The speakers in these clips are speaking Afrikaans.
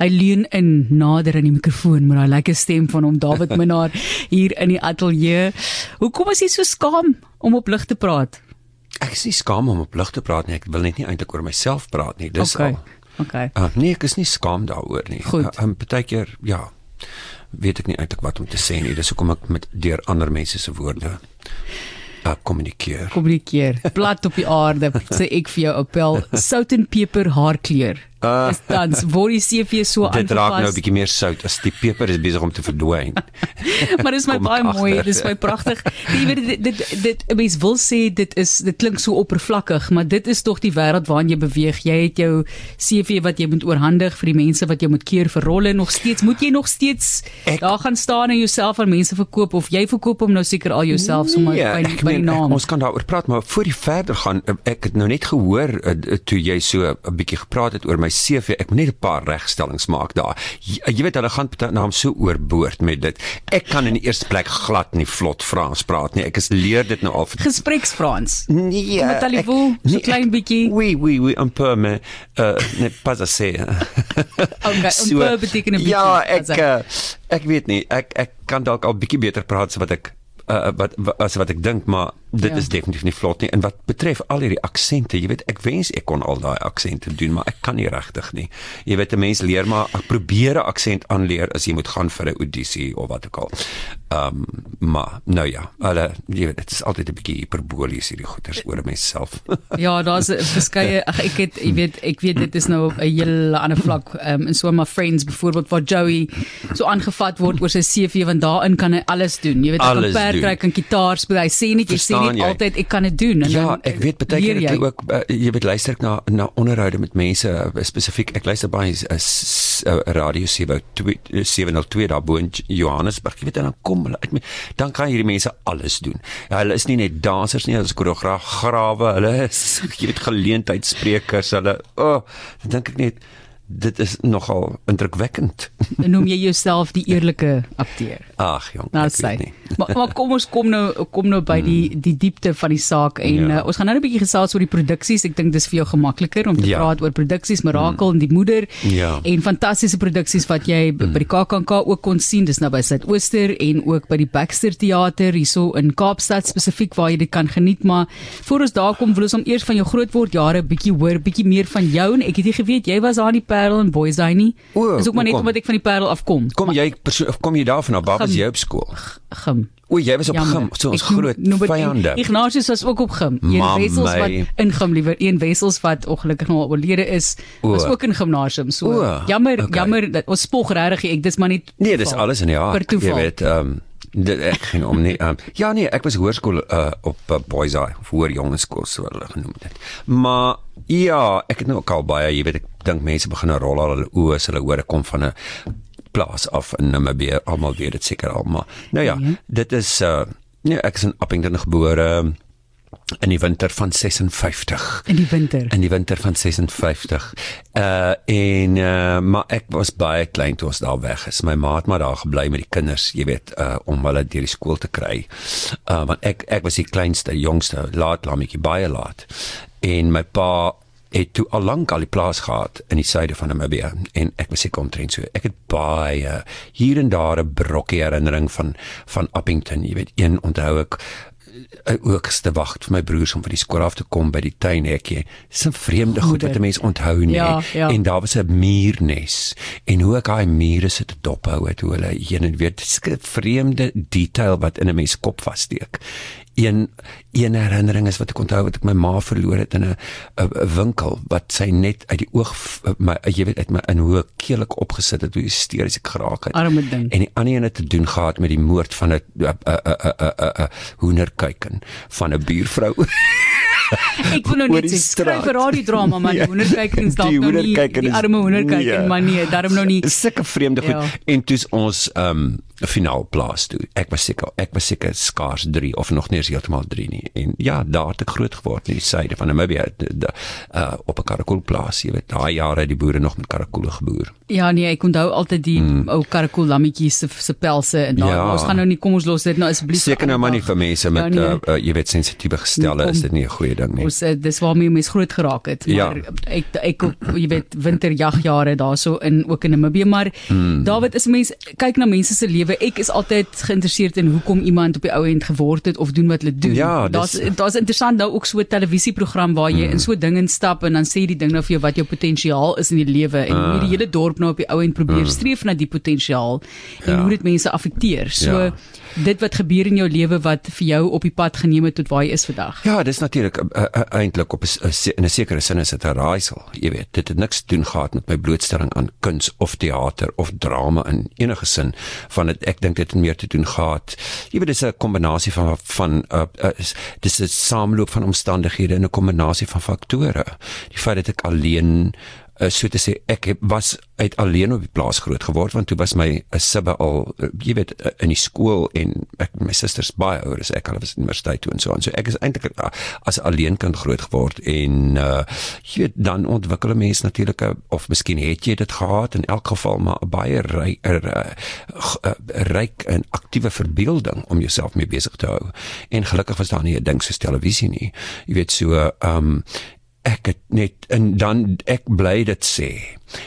Hy leun in nader aan die mikrofoon met daai lekker stem van hom David Minnar hier in die ateljee. Hoekom is jy so skaam om op lig te praat? Ek is nie skaam om op lig te praat nie. Ek wil net nie eintlik oor myself praat nie. Dis okay. al. Okay. Uh, nee, ek is nie skaam daaroor nie. Goed. Uh, um, Partykeer, ja, weet ek nie eintlik wat om te sê nie. Dis hoekom ek met deur ander mense se woorde uh, kommunikeer. Kommunikeer. Plat op die aarde sê ek vir jou appel sout en peper haarkleur. Uh, Dis tans word die CV so dit raak nou 'n aangepas. bietjie meer sout as die peper is besig om te verdwyn. maar dis my Kom baie mooi, agter. dis my pragtig. Jy weet dit dit dit mens wil sê dit is dit klink so oppervlakkig, maar dit is tog die wêreld waarin jy beweeg. Jy het jou CV wat jy moet oorhandig vir die mense wat jy moet keer vir rolle nog steeds. Moet jy nog steeds Ek- daar gaan staan en jouself aan mense verkoop of jy verkoop hom nou seker al jouself sommer Nee, by ek by die meen, ek, naam. ons kan daaroor praat, maar voor jy verder gaan, uh, ek het nou net gehoor uh, toe jy so 'n bietjie gepraat het oor my CV. Ek moet net 'n paar regstellings maak daar. Jy, jy weet hulle gaan naam so oorboord met dit. Ek kan in die eerste plek glad nie vlot Frans praat nie. Ek is leer dit nou al vir Gespreksfrans. Nee, Met allievoel, so klein bietjie. Oui, oui, oui, un peu mais uh n'est pas assez. Okay, So, 'n peu beteken 'n bietjie. Ja, ek uh, ek weet nie. Ek ek kan dalk al bietjie beter praat as wat ek uh, wat wa- as wat ek dink, maar dit Ja. is definitief nie vlot nie. En wat betref al hierdie aksente, jy weet, ek wens ek kon al daai aksente doen, maar ek kan nie regtig nie. Jy weet, 'n mens leer maar ek probeer 'n aksent aanleer as jy moet gaan vir 'n audisie of wat ook al. Ehm um, maar nou ja, hulle jy weet, dit is altyd 'n bietjie hiperbolies hierdie goeters oor myself. Ja, daar's verskeie ag ek het jy weet ek weet dit is nou 'n hele ander vlak um, in so my friends byvoorbeeld waar Joey so aangevat word oor sy CV want daarin kan hy alles doen. Jy weet hy kan doen. Kry, kan gitaar speel. Hy sê net jy sê Verstaan net jy? altyd ek kan dit doen en Ja, ek weet baie keer jy ook uh, jy weet luister ek na na onderhoude met mense uh, spesifiek ek luister baie uh, uh, radio 702 702 daar bo in Johannesburg jy weet en dan kom hulle uit met dan kan hierdie mense alles doen. Ja, hulle is nie net dansers nie, hulle is koreograaf, grawe, hulle is jy weet geleentheidssprekers, hulle o, oh, dan dink ek net dit is nogal indrukwekkend. noem jy jouself die eerlike akteur. Ag jong, Nou ek weet nie. Maar maar kom ons kom nou kom nou by die die diepte van die saak en Ja. uh, ons gaan nou 'n bietjie gesels oor die produksies. Ek dink dis vir jou gemakliker om te Ja. praat oor produksies, Mirakel en die moeder Ja. en fantastiese produksies wat jy b- by die KAKNK ook kon sien. Dis nou by Suidooster en ook by die Baxter Theater hierso in Kaapstad spesifiek waar jy dit kan geniet, maar voor ons daar kom wil ons om eers van jou grootword jare bietjie hoor, bietjie meer van jou en ek het nie geweet jy was daar in die Parel en Boys Eye nie. O, Dis ook maar net hoekom? omdat ek van die Parel afkom. Kom jy perso- of kom jy daarvan af? Waar was jy op skool? Gim. O, jy was op gim, so ons groot noem vyande. Ignatius was ook op gim. Een Maar Wessels wat in gim liewer, een Wessels wat ongelukkig nou al oorlede is, was O. ook in gimnasium. So O, jammer, okay. jammer dat ons spog regtig ek dis maar net Nee, dis toeval. alles in die jaar. Toeval. Jy weet, ehm um, dit ek ging om nie. Um, ja nee, ek was hoërskool uh, op uh, Boys Eye, of hoër jongenskool so hulle genoem dit. Maar ja, ek het nou ook al baie, jy weet, ek dink mense begin rol al hulle oë as hulle hoor ek kom van 'n plaas af in Namibië. Almal weet dit seker al, maar nou ja, Ja. dit is uh nee, ek is in Appington gebore in die winter van 56 in die winter. in die winter van 56. Uh en uh maar ek was baie klein toe ons daar weg is. My ma het maar daar gebly met die kinders, jy weet, uh om hulle deur die skool te kry. Uh want ek ek was die kleinste, jongste, laat lammetjie baie laat. En my pa het toe al lank al die plaas gehad in die suide van Namibië en ek was seker omtrent so ek het baie hier en daar 'n brokkie herinnering van van Appington jy weet een onthou ek ook te wag vir my broers om van die skool af te kom by die tuinhekkie. Dis 'n vreemde goed wat 'n mens onthou nie. Ja, ja. En daar was 'n muurnes en hoe ek daai mure sit te dophou het hoe hulle heen en weer dis 'n vreemde detail wat in 'n mens kop vassteek. Een een herinnering is wat ek onthou wat ek my ma verloor het in 'n 'n 'n winkel wat sy net uit die oog my jy weet uit my in hoe keelik opgesit het hoe hysteries ek geraak het. Arme ding. En die ander een het te doen gehad met die moord van 'n 'n 'n 'n 'n 'n hoenderkuiken van 'n buurvrou. Ek wil nou net sê skryf straat. 'n radiodrama maar die Ja. hoenderkykens dalk Die nou nie die arme hoenderkyken nee. maar nee, daarom nou nie. Sulke vreemde goed. Ja. En toe's ons ehm um, finaal plaas toe. Ek was seker ek was seker skaars 3 of nog nie eens heeltemal 3 nie. En ja, daar het ek groot geword in die suide van Namibia uh op 'n karakoolplaas. Jy weet, daai jare het die boere nog met karakoole geboer. Ja nee, ek onthou altyd die mm. ou karakool lammetjies se se pelse en daar ja. ons gaan nou nie kom ons los dit nou asseblief. Seker nou maar nie vir mense ja, met ja, nee. uh, uh, jy weet sensitiewe gestelle is dit nie 'n goeie ding nie. Ons uh, dis waarmee mense groot geraak het, ja. maar ja. ek ek jy weet winterjagjare daarso in ook in Namibia, maar mm. David is mense kyk na mense se lewe. Ek is altyd geïnteresseerd in hoekom iemand op die ou end geword het of doen wat hulle doen. Ja, daar's daar's interessant nou ook so 'n televisieprogram waar jy mm. in so 'n ding instap en dan sê die ding nou vir jou wat jou potensiaal is in die lewe en uh. hoe die hele dorp nou op die ou end probeer uh. streef na die potensiaal en ja. hoe dit mense affekteer. So ja dit wat gebeur in jou lewe wat vir jou op die pad geneem het tot waar jy is vandag. Ja, dis natuurlik eintlik op 'n in 'n sekere sin is dit 'n raaisel. Jy weet, dit het niks te doen gehad met my blootstelling aan kuns of teater of drama in enige sin van dit ek dink dit het meer te doen gehad. Jy weet, dis 'n kombinasie van van uh, uh, dis 'n sameloop van omstandighede en 'n kombinasie van faktore. Die feit dat ek alleen uh, so te sê ek heb, was uit alleen op die plaas groot geword want toe was my 'n uh, sibbe al uh, jy weet uh, in die skool en ek my susters baie ouer as ek hulle was universiteit toe en so aan. So ek is eintlik uh, as alleen kind groot geword en uh, jy weet dan ontwikkel 'n mens natuurlik of miskien het jy dit gehad in elk geval maar 'n baie ryk er, uh, uh, ryk en aktiewe verbeelding om jouself mee besig te hou. En gelukkig was daar nie 'n ding soos televisie nie. Jy weet so ehm um, ek het net en dan ek bly dit sê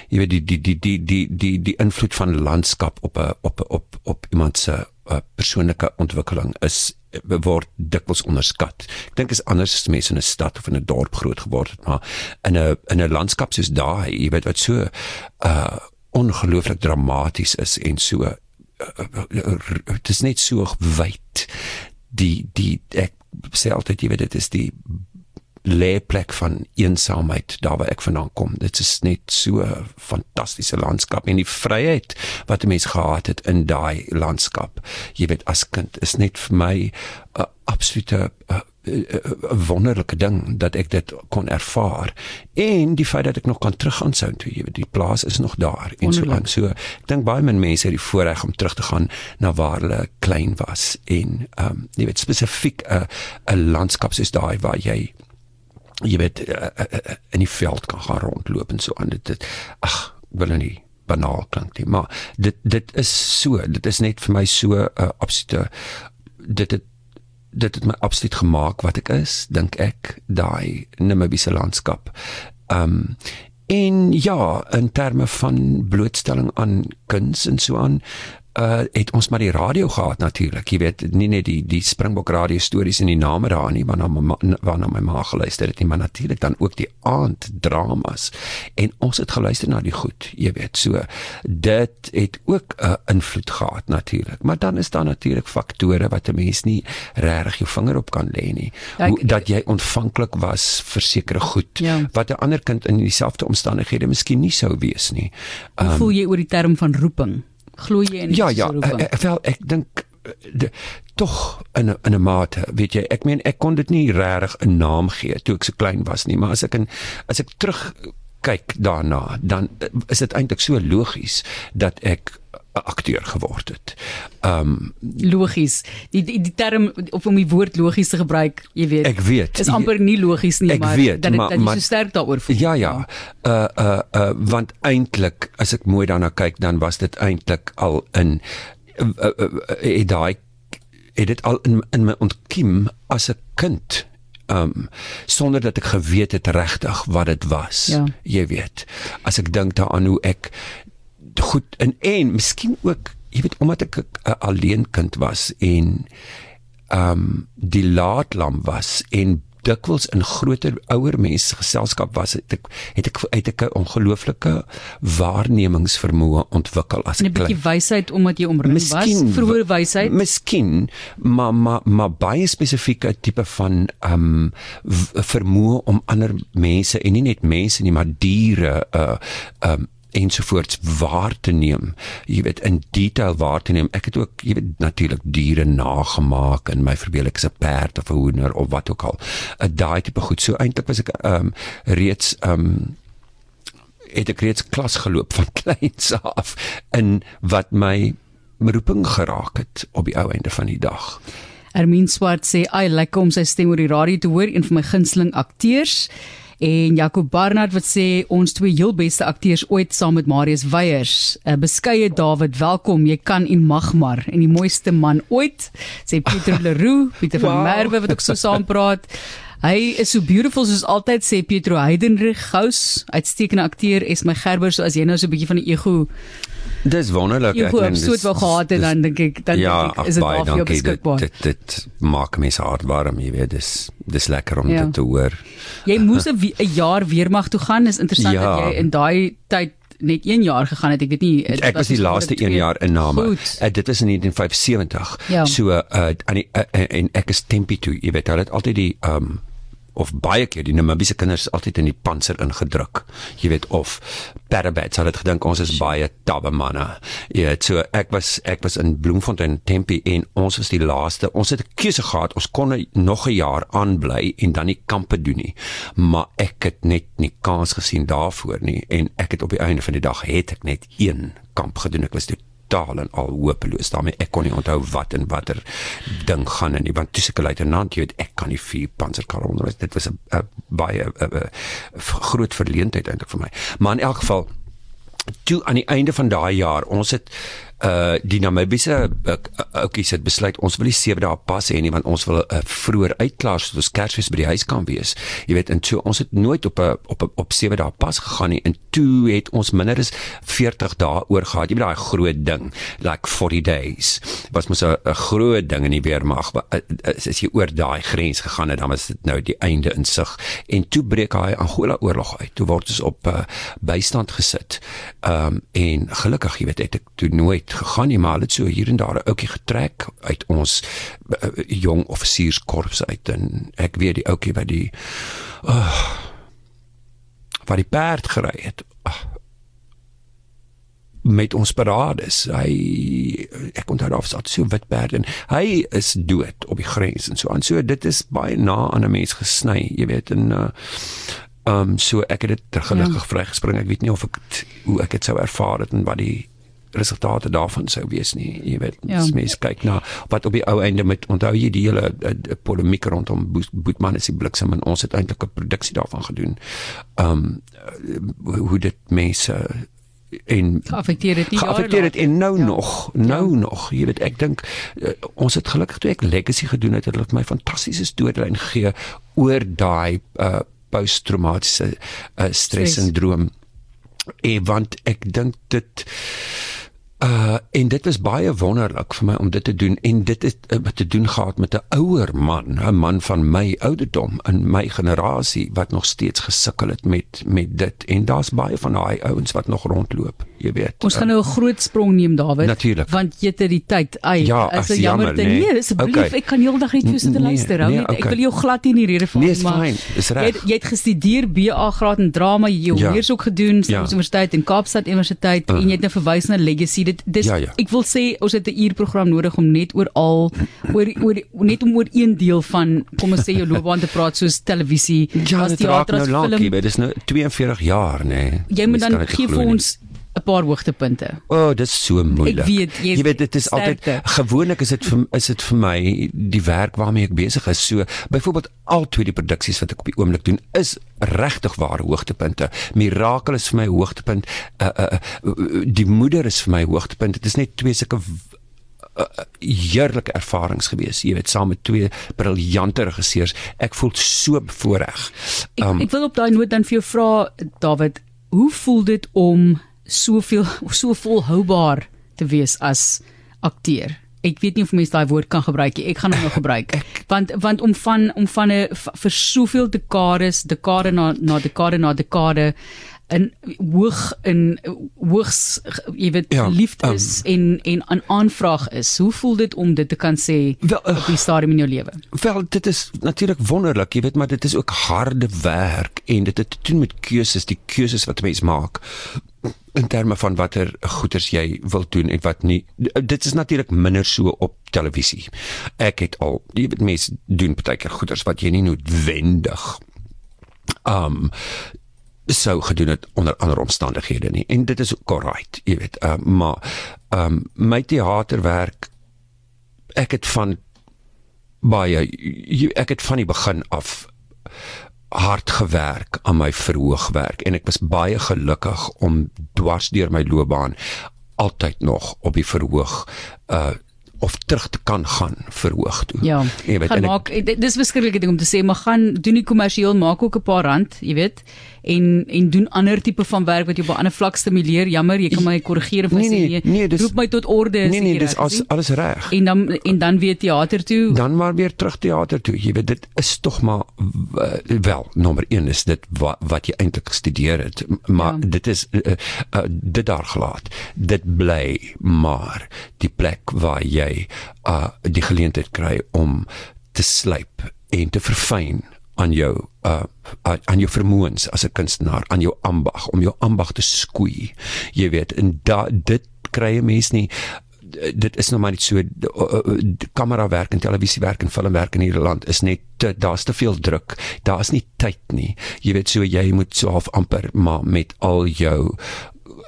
jy weet die die die die die die die invloed van landskap op 'n op op op iemand se uh, persoonlike ontwikkeling is word dikwels onderskat. Ek dink is anders as mense in 'n stad of in 'n dorp groot geword het, maar in 'n in 'n landskap soos daai, jy weet wat so uh ongelooflik dramaties is en so uh, dit is net so wyd die die ek sê altyd jy weet dit is die lêplek van eensaamheid daar waar ek vandaan kom. Dit is net so 'n fantastiese landskap en die vryheid wat 'n mens gehad het in daai landskap. Jy weet as kind is net vir my 'n absolute 'n wonderlike ding dat ek dit kon ervaar en die feit dat ek nog kan teruggaan sou toe jy weet die plaas is nog daar en so aan so ek dink baie min mense het die voorreg om terug te gaan na waar hulle klein was en ehm um, jy weet spesifiek 'n 'n landskap soos daai waar jy jy weet uh, uh, in die veld kan gaan rondloop en so aan. Dit, dit ag wil nou nie banaal klink nie maar dit dit is so dit is net vir my so 'n uh, absolute dit het dit het my absoluut gemaak wat ek is dink ek daai Namibiese landskap. Um en ja in terme van blootstelling aan kuns en so aan uh het ons maar die radio gehad natuurlik. Jy weet, nie net die die Springbok radio stories en die name daar nie, maar na waarna my ma geluister het nie, maar natuurlik dan ook die aand dramas. En ons het geluister na die goed, jy weet. So dit het ook 'n uh, invloed gehad natuurlik. Maar dan is daar natuurlik faktore wat 'n mens nie regtig jou vinger op kan lê nie. Ja, Hoe, dat jy ontvanklik was vir sekere goed ja. wat 'n ander kind in dieselfde omstandighede miskien nie sou wees nie. Um, Hoe voel jy oor die term van roeping? Glo jy in ja ja ek, ek wel ek dink eh, tog in 'n in 'n mate weet jy ek meen ek kon dit nie regtig 'n naam gee toe ek so klein was nie maar as ek in as ek terug kyk daarna dan eh, is dit eintlik so logies dat ek 'n akteur geword het. Um logies. Die, die die term of om die woord logies te gebruik, jy weet. Ek weet. Is amper nie logies nie, maar weet, dat maar, dat jy so sterk daaroor voel. Ja, ja. Uh uh uh want eintlik as ek mooi daarna kyk, dan was dit eintlik al in uh, uh, uh, daai het dit al in in my ontkiem as 'n kind um sonder dat ek geweet het regtig wat dit was ja. jy weet as ek dink daaraan hoe ek goed en en miskien ook jy weet omdat ek 'n alleen kind was en ehm um, die laatlam was en dikwels in groter ouer mense geselskap was het ek het ek uit 'n ongelooflike waarnemingsvermoë ontwikkel as ek 'n bietjie wysheid omdat jy omring was? Vroeër wysheid? miskien maar maar maar baie spesifieke tipe van ehm um, vermoë om ander mense en nie net mense nie maar diere uh ehm um, ensovoorts waar te neem. Jy weet in detail waar te neem. Ek het ook jy weet natuurlik diere nagemaak in my verbeel ek is 'n perd of 'n hoender of wat ook al. 'n Daai tipe goed. So eintlik was ek ehm um, reeds ehm um, het ek reeds klas geloop van kleins af in wat my beroeping geraak het op die ou einde van die dag. Ermien Swart sê, "Ai, lekker om sy stem oor die radio te hoor, een van my gunsteling akteurs." En Jacob Barnard wat sê ons twee heel beste akteurs ooit saam met Marius Weyers. 'n Beskeie David, welkom. Jy kan en mag maar. En die mooiste man ooit, sê Pieter Leroux, Pieter wow. van Merwe wat ook so saam praat. Hy is so beautiful soos altyd sê Pietro Heidenreich Gous, uitstekende akteur. Es my Gerber, so as jy nou so 'n bietjie van die ego Dis wonderlik ek dis so gehad en dan dink ek dan ja, ek, is dit al vir beskikbaar. Dit dit maak my so hard warm, jy weet, dis dis lekker om ja. dit te hoor. Jy moes 'n jaar weermag toe gaan. Dis interessant ja. dat jy in daai tyd net 1 jaar gegaan het. Ek weet nie Ek was die laaste 1 jaar in Name. Uh, dit was in 1975. Ja. So uh, aan die uh, en ek is Tempi toe. Jy weet, hulle het altyd die um of baie keer die Namibiese kinders altyd in die panser ingedruk. Jy weet of Parabats het gedink ons is baie tabbe manne. Weet so ek was ek was in Bloemfontein Tempi en ons was die laaste. Ons het 'n keuse gehad. Ons kon nog 'n jaar aanbly en dan die kampe doen nie. Maar ek het net nie kans gesien daarvoor nie en ek het op die einde van die dag het ek net een kamp gedoen. Ek was toe totaal en al hopeloos daarmee. Ek kon nie onthou wat en watter ding gaan in nie want toe seker luitenant jy weet ek kan nie vier panserkar onderwys. Dit was 'n baie 'n groot verleentheid eintlik vir my. Maar in elk geval toe aan die einde van daai jaar, ons het uh die Namibiese ouetjies het besluit ons wil nie 7 dae pas hê nie want ons wil uh, vroeër uitklaar sodat ons Kersfees by die huis kan wees. Jy weet, en toe ons het nooit op 'n op 'n op 7 dae pas gegaan nie en toe het ons minder as 40 dae oor gehad. Jy weet daai groot ding, like 40 days. Was mos 'n groot ding in die weermag. As jy oor daai grens gegaan het, dan was dit nou die einde in sig. En toe breek daai Angola oorlog uit. Toe word ons op uh, bystand gesit. Ehm um, en gelukkig, jy weet, het ek toe nooit gegaan nie, maar dit so hier en daar 'n ouetjie getrek uit ons uh, jong offisierskorps uit en ek weet die ouetjie wat die uh, wat die perd gery het. Uh, met ons parades. Hy ek onthou daar was so wit perde en hy is dood op die grens en so aan. So dit is baie na aan 'n mens gesny, jy weet en uh um so ek het dit gelukkig ja. vrygespring. Ek weet nie of ek het, hoe ek dit sou ervaar het en wat die resultate daarvan sou wees nie. Jy weet, ja. mense kyk na wat op die ou einde met onthou jy die hele uh, polemiek rondom Boetman is die bliksem en ons het eintlik 'n produksie daarvan gedoen. Um uh, hoe dit mense en affekteer dit nie affekteer dit en nou ja. nog nou ja. nog jy weet ek dink uh, ons het gelukkig toe ek legacy gedoen het het hulle my fantastiese storie gegee oor daai uh, posttraumatiese uh, stres sindroom en want ek dink dit Uh en dit was baie wonderlik vir my om dit te doen en dit is uh, te doen gehad met 'n ouer man, 'n man van my ouderdom in my generasie wat nog steeds gesukkel het met met dit en daar's baie van daai ouens wat nog rondloop, jy weet. Ons gaan nou 'n groot sprong neem Dawid, Natuurlijk. want jy het die tyd. Ai, ja, is 'n jammer ding. Nee, asseblief, nee, okay. ek kan heeldag net vir jou te nee, luister. Nee, nee, okay. Ek wil jou glad nie in die rede val nie, nee, fine, is reg. Jy, jy het gestudeer BA graad in drama, jy het ja. ondersoek gedoen, Stellenbosch ja. Universiteit en Kaapstad Universiteit uh. en jy het nou verwys na legacy dit dis ja, ja. ek wil sê ons het 'n uur program nodig om net oor al oor oor net om oor een deel van kom ons sê jou loopbaan te praat soos televisie ja, as teater as nou film dit is nou 42 jaar nê nee. jy moet dan gee vir ons 'n paar hoogtepunte. O, oh, dit is so moeilik. Ek weet jy, jy weet dit is altyd gewoonlik is dit vir is dit vir my die werk waarmee ek besig is. So byvoorbeeld al twee die produksies wat ek op die oomblik doen is regtig ware hoogtepunte. Mirakel is vir my hoogtepunt. Uh, uh, uh, die moeder is vir my hoogtepunt. Dit is net twee sulke uh, heerlike ervarings gewees. Jy weet saam met twee briljante regisseurs. Ek voel so bevoorreg. Um, ek, ek wil op daai noot dan vir jou vra David, hoe voel dit om soveel so volhoubaar te wees as akteur. Ek weet nie of mense daai woord kan gebruik nie. Ek gaan hom nou gebruik. Want want om van om van 'n vir soveel dekades, dekade na na dekade na dekade in hoog in hoogs jy weet ja, liefde is um, en en 'n aanvraag is. Hoe voel dit om dit te kan sê wel, uh, op die stadium in jou lewe? Wel, dit is natuurlik wonderlik, jy weet, maar dit is ook harde werk en dit het te doen met keuses, die keuses wat mense maak in terme van watter goeders jy wil doen en wat nie dit is natuurlik minder so op televisie ek het al jy weet mense doen baie keer goeders wat jy nie noodwendig um sou gedoen het onder ander omstandighede nie. En dit is correct jy weet uh, maar um, my teaterwerk ek het van baie ek het van die begin af hard gewerk aan my verhoogwerk en ek was baie gelukkig om dwars deur my loopbaan altyd nog op die verhoog uh of terug te kan gaan verhoog toe. Ja. Jy weet, gaan maak ek, dis verskriklike ding om te sê, maar gaan doen die kommersieel maak ook 'n paar rand, jy weet en en doen ander tipe van werk wat jou op 'n ander vlak stimuleer. Jammer, jy kan my korrigeer of nee, nee, sê nee, dis, roep my tot orde as nee, nee, dis as, alles reg. En dan en dan weer teater toe. Dan maar weer terug teater toe. Jy weet dit is tog maar wel nommer 1 is dit wat, wat jy eintlik gestudeer het, maar ja. dit is uh, uh, dit daar gelaat. Dit bly maar die plek waar jy uh, die geleentheid kry om te slyp en te verfyn aan jou uh aan jou vermoëns as 'n kunstenaar, aan jou ambag om jou ambag te skoei. Jy weet, en da, dit kry 'n mens nie dit is nou maar net so kamera werk en televisie werk en film werk in hierdie land is net daar's te veel druk. Daar's nie tyd nie. Jy weet so jy moet so half amper maar met al jou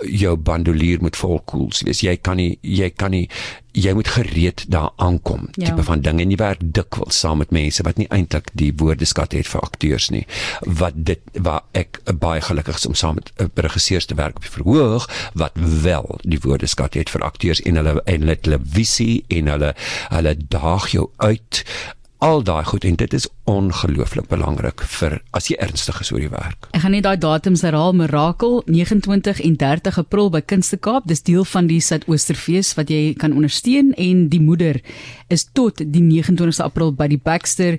jou bandolier moet vol koels wees. Jy kan nie jy kan nie jy moet gereed daar aankom ja. tipe van ding en jy werk dikwels saam met mense wat nie eintlik die woordeskat het vir akteurs nie. Wat dit waar ek baie gelukkig is om saam met uh, regisseurs te werk op die verhoog wat wel die woordeskat het vir akteurs en hulle en hulle televisie en hulle hulle daag jou uit al daai goed en dit is ongelooflik belangrik vir as jy ernstig is oor die werk. Ek gaan net daai datums herhaal Mirakel 29 en 30 April by Kunste Kaap. Dis deel van die Suidoosterfees wat jy kan ondersteun en die moeder is tot die 29ste April by die Baxter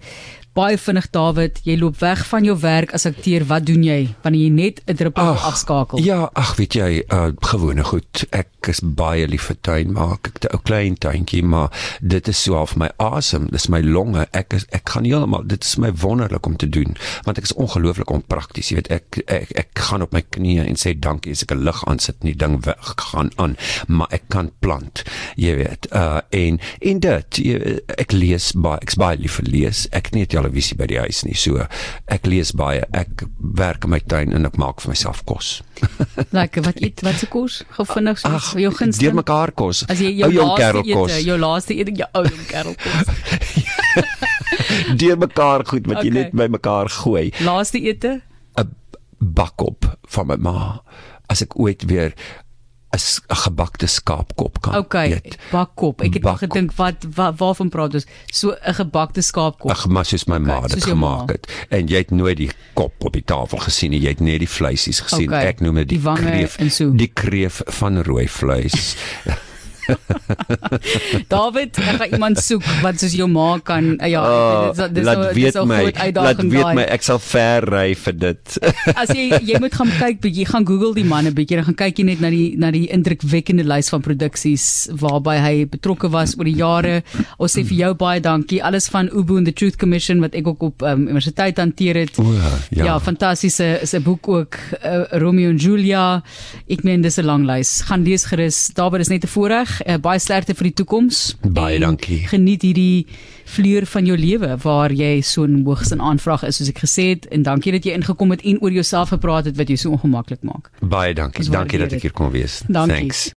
baie vinnig David, jy loop weg van jou werk as akteur. Wat doen jy wanneer jy net 'n druppel afskakel? Ja, ag weet jy, uh, gewone goed. Ek is baie lief vir tuin maak. Ek 'n klein tuintjie, maar dit is so half my asem, dis my longe. Ek is ek gaan heeltemal dit is my wonderlik om te doen, want ek is ongelooflik onprakties. Jy weet, ek, ek ek gaan op my knieë en sê dankie as ek 'n lig aansit en die ding weg gaan aan, maar ek kan plant. Jy weet, uh en en dit jy, ek lees baie, ek's baie lief vir lees. Ek net televisie by die huis nie. So ek lees baie. Ek werk in my tuin en ek maak vir myself kos. Lekker. Wat eet wat se kos? Gou vinnig so Ag, jou gunsteling. Deur mekaar kos. As jy jou laaste ete, jou laaste ete, jou ou jong kerel kos. Deur mekaar goed wat okay. jy net by mekaar gooi. Laaste ete? 'n bakop van my ma. As ek ooit weer 'n gebakte skaapkop kan okay, eet. Okay, bakkop. Ek het nog gedink wat, wat waarvan praat ons? So 'n gebakte skaapkop. Ag, maar soos my okay, ma dit gemaak het. En jy het nooit die kop op die tafel gesien nie. Jy het net die vleisies gesien. Okay, Ek noem dit die, die kreef. So. Die kreef van rooi vleis. David, ek gaan iemand soek wat soos jou ma kan ja, oh, dis dis laat weet so my, laat weet my ek sal ver ry vir dit. As jy jy moet gaan kyk bietjie, gaan Google die man 'n bietjie, dan gaan kyk jy net na die na die indrukwekkende lys van produksies waarby hy betrokke was oor die jare. Ons sê vir jou baie dankie. Alles van Ubu and the Truth Commission wat ek ook op um, universiteit hanteer het. O, ja, ja fantastiese is 'n boek ook uh, Romeo en Julia. Ek meen dis 'n lang lys. Gaan lees gerus. David is net te voorreg uh, baie sterkte vir die toekoms. Baie dankie. Geniet hierdie vleur van jou lewe waar jy so 'n hoogs in aanvraag is soos ek gesê het en dankie dat jy ingekom het en oor jouself gepraat het wat jou so ongemaklik maak. Baie dankie. Dankie dat ek hier kon wees. Dankie. Thanks.